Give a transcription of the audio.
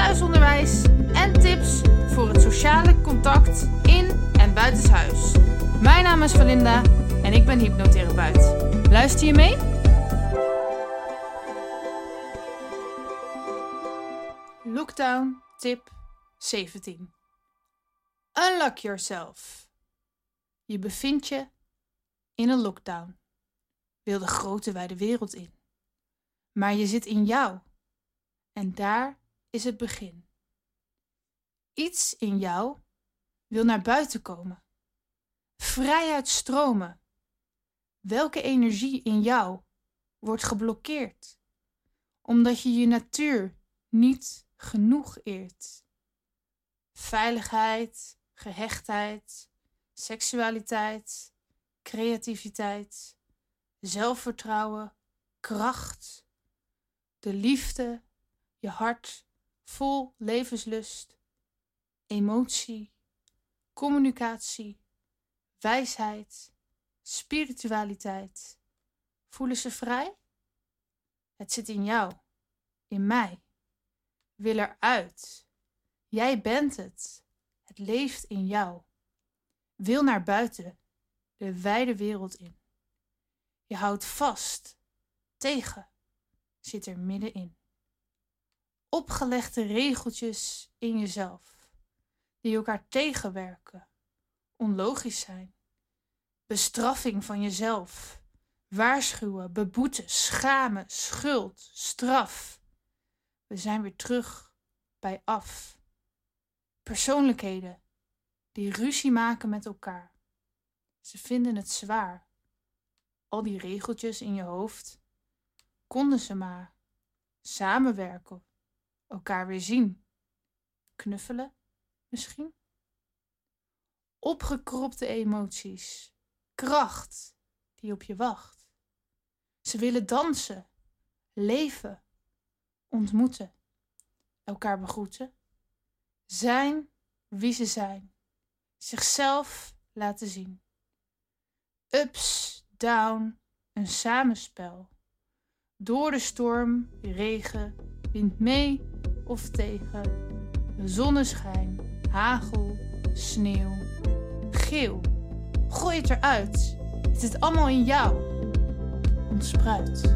thuisonderwijs en tips voor het sociale contact in en buitenshuis. Mijn naam is Valinda en ik ben hypnotherapeut. Luister je mee? Lockdown tip 17. Unlock yourself. Je bevindt je in een lockdown. Wil de grote wijde wereld in. Maar je zit in jou. En daar is het begin. Iets in jou wil naar buiten komen. Vrijheid stromen. Welke energie in jou wordt geblokkeerd? Omdat je je natuur niet genoeg eert. Veiligheid, gehechtheid, seksualiteit, creativiteit, zelfvertrouwen, kracht, de liefde, je hart vol levenslust, emotie, communicatie, wijsheid, spiritualiteit. Voelen ze vrij? Het zit in jou, in mij. Wil eruit. Jij bent het. Het leeft in jou. Wil naar buiten, de wijde wereld in. Je houdt vast, tegen, zit er middenin. Opgelegde regeltjes in jezelf, die elkaar tegenwerken, onlogisch zijn. Bestraffing van jezelf, waarschuwen, beboeten, schamen, schuld, straf. We zijn weer terug bij af. Persoonlijkheden die ruzie maken met elkaar. Ze vinden het zwaar. Al die regeltjes in je hoofd. Konden ze maar samenwerken, elkaar weer zien. Knuffelen misschien? Opgekropte emoties, kracht die op je wacht. Ze willen dansen, leven, ontmoeten, elkaar begroeten, zijn wie ze zijn, zichzelf laten zien. Ups, down, een samenspel. Door de storm, regen, wind mee of tegen, zonneschijn, hagel, sneeuw, geel. Gooi het eruit. Het zit allemaal in jou. Ontspruit.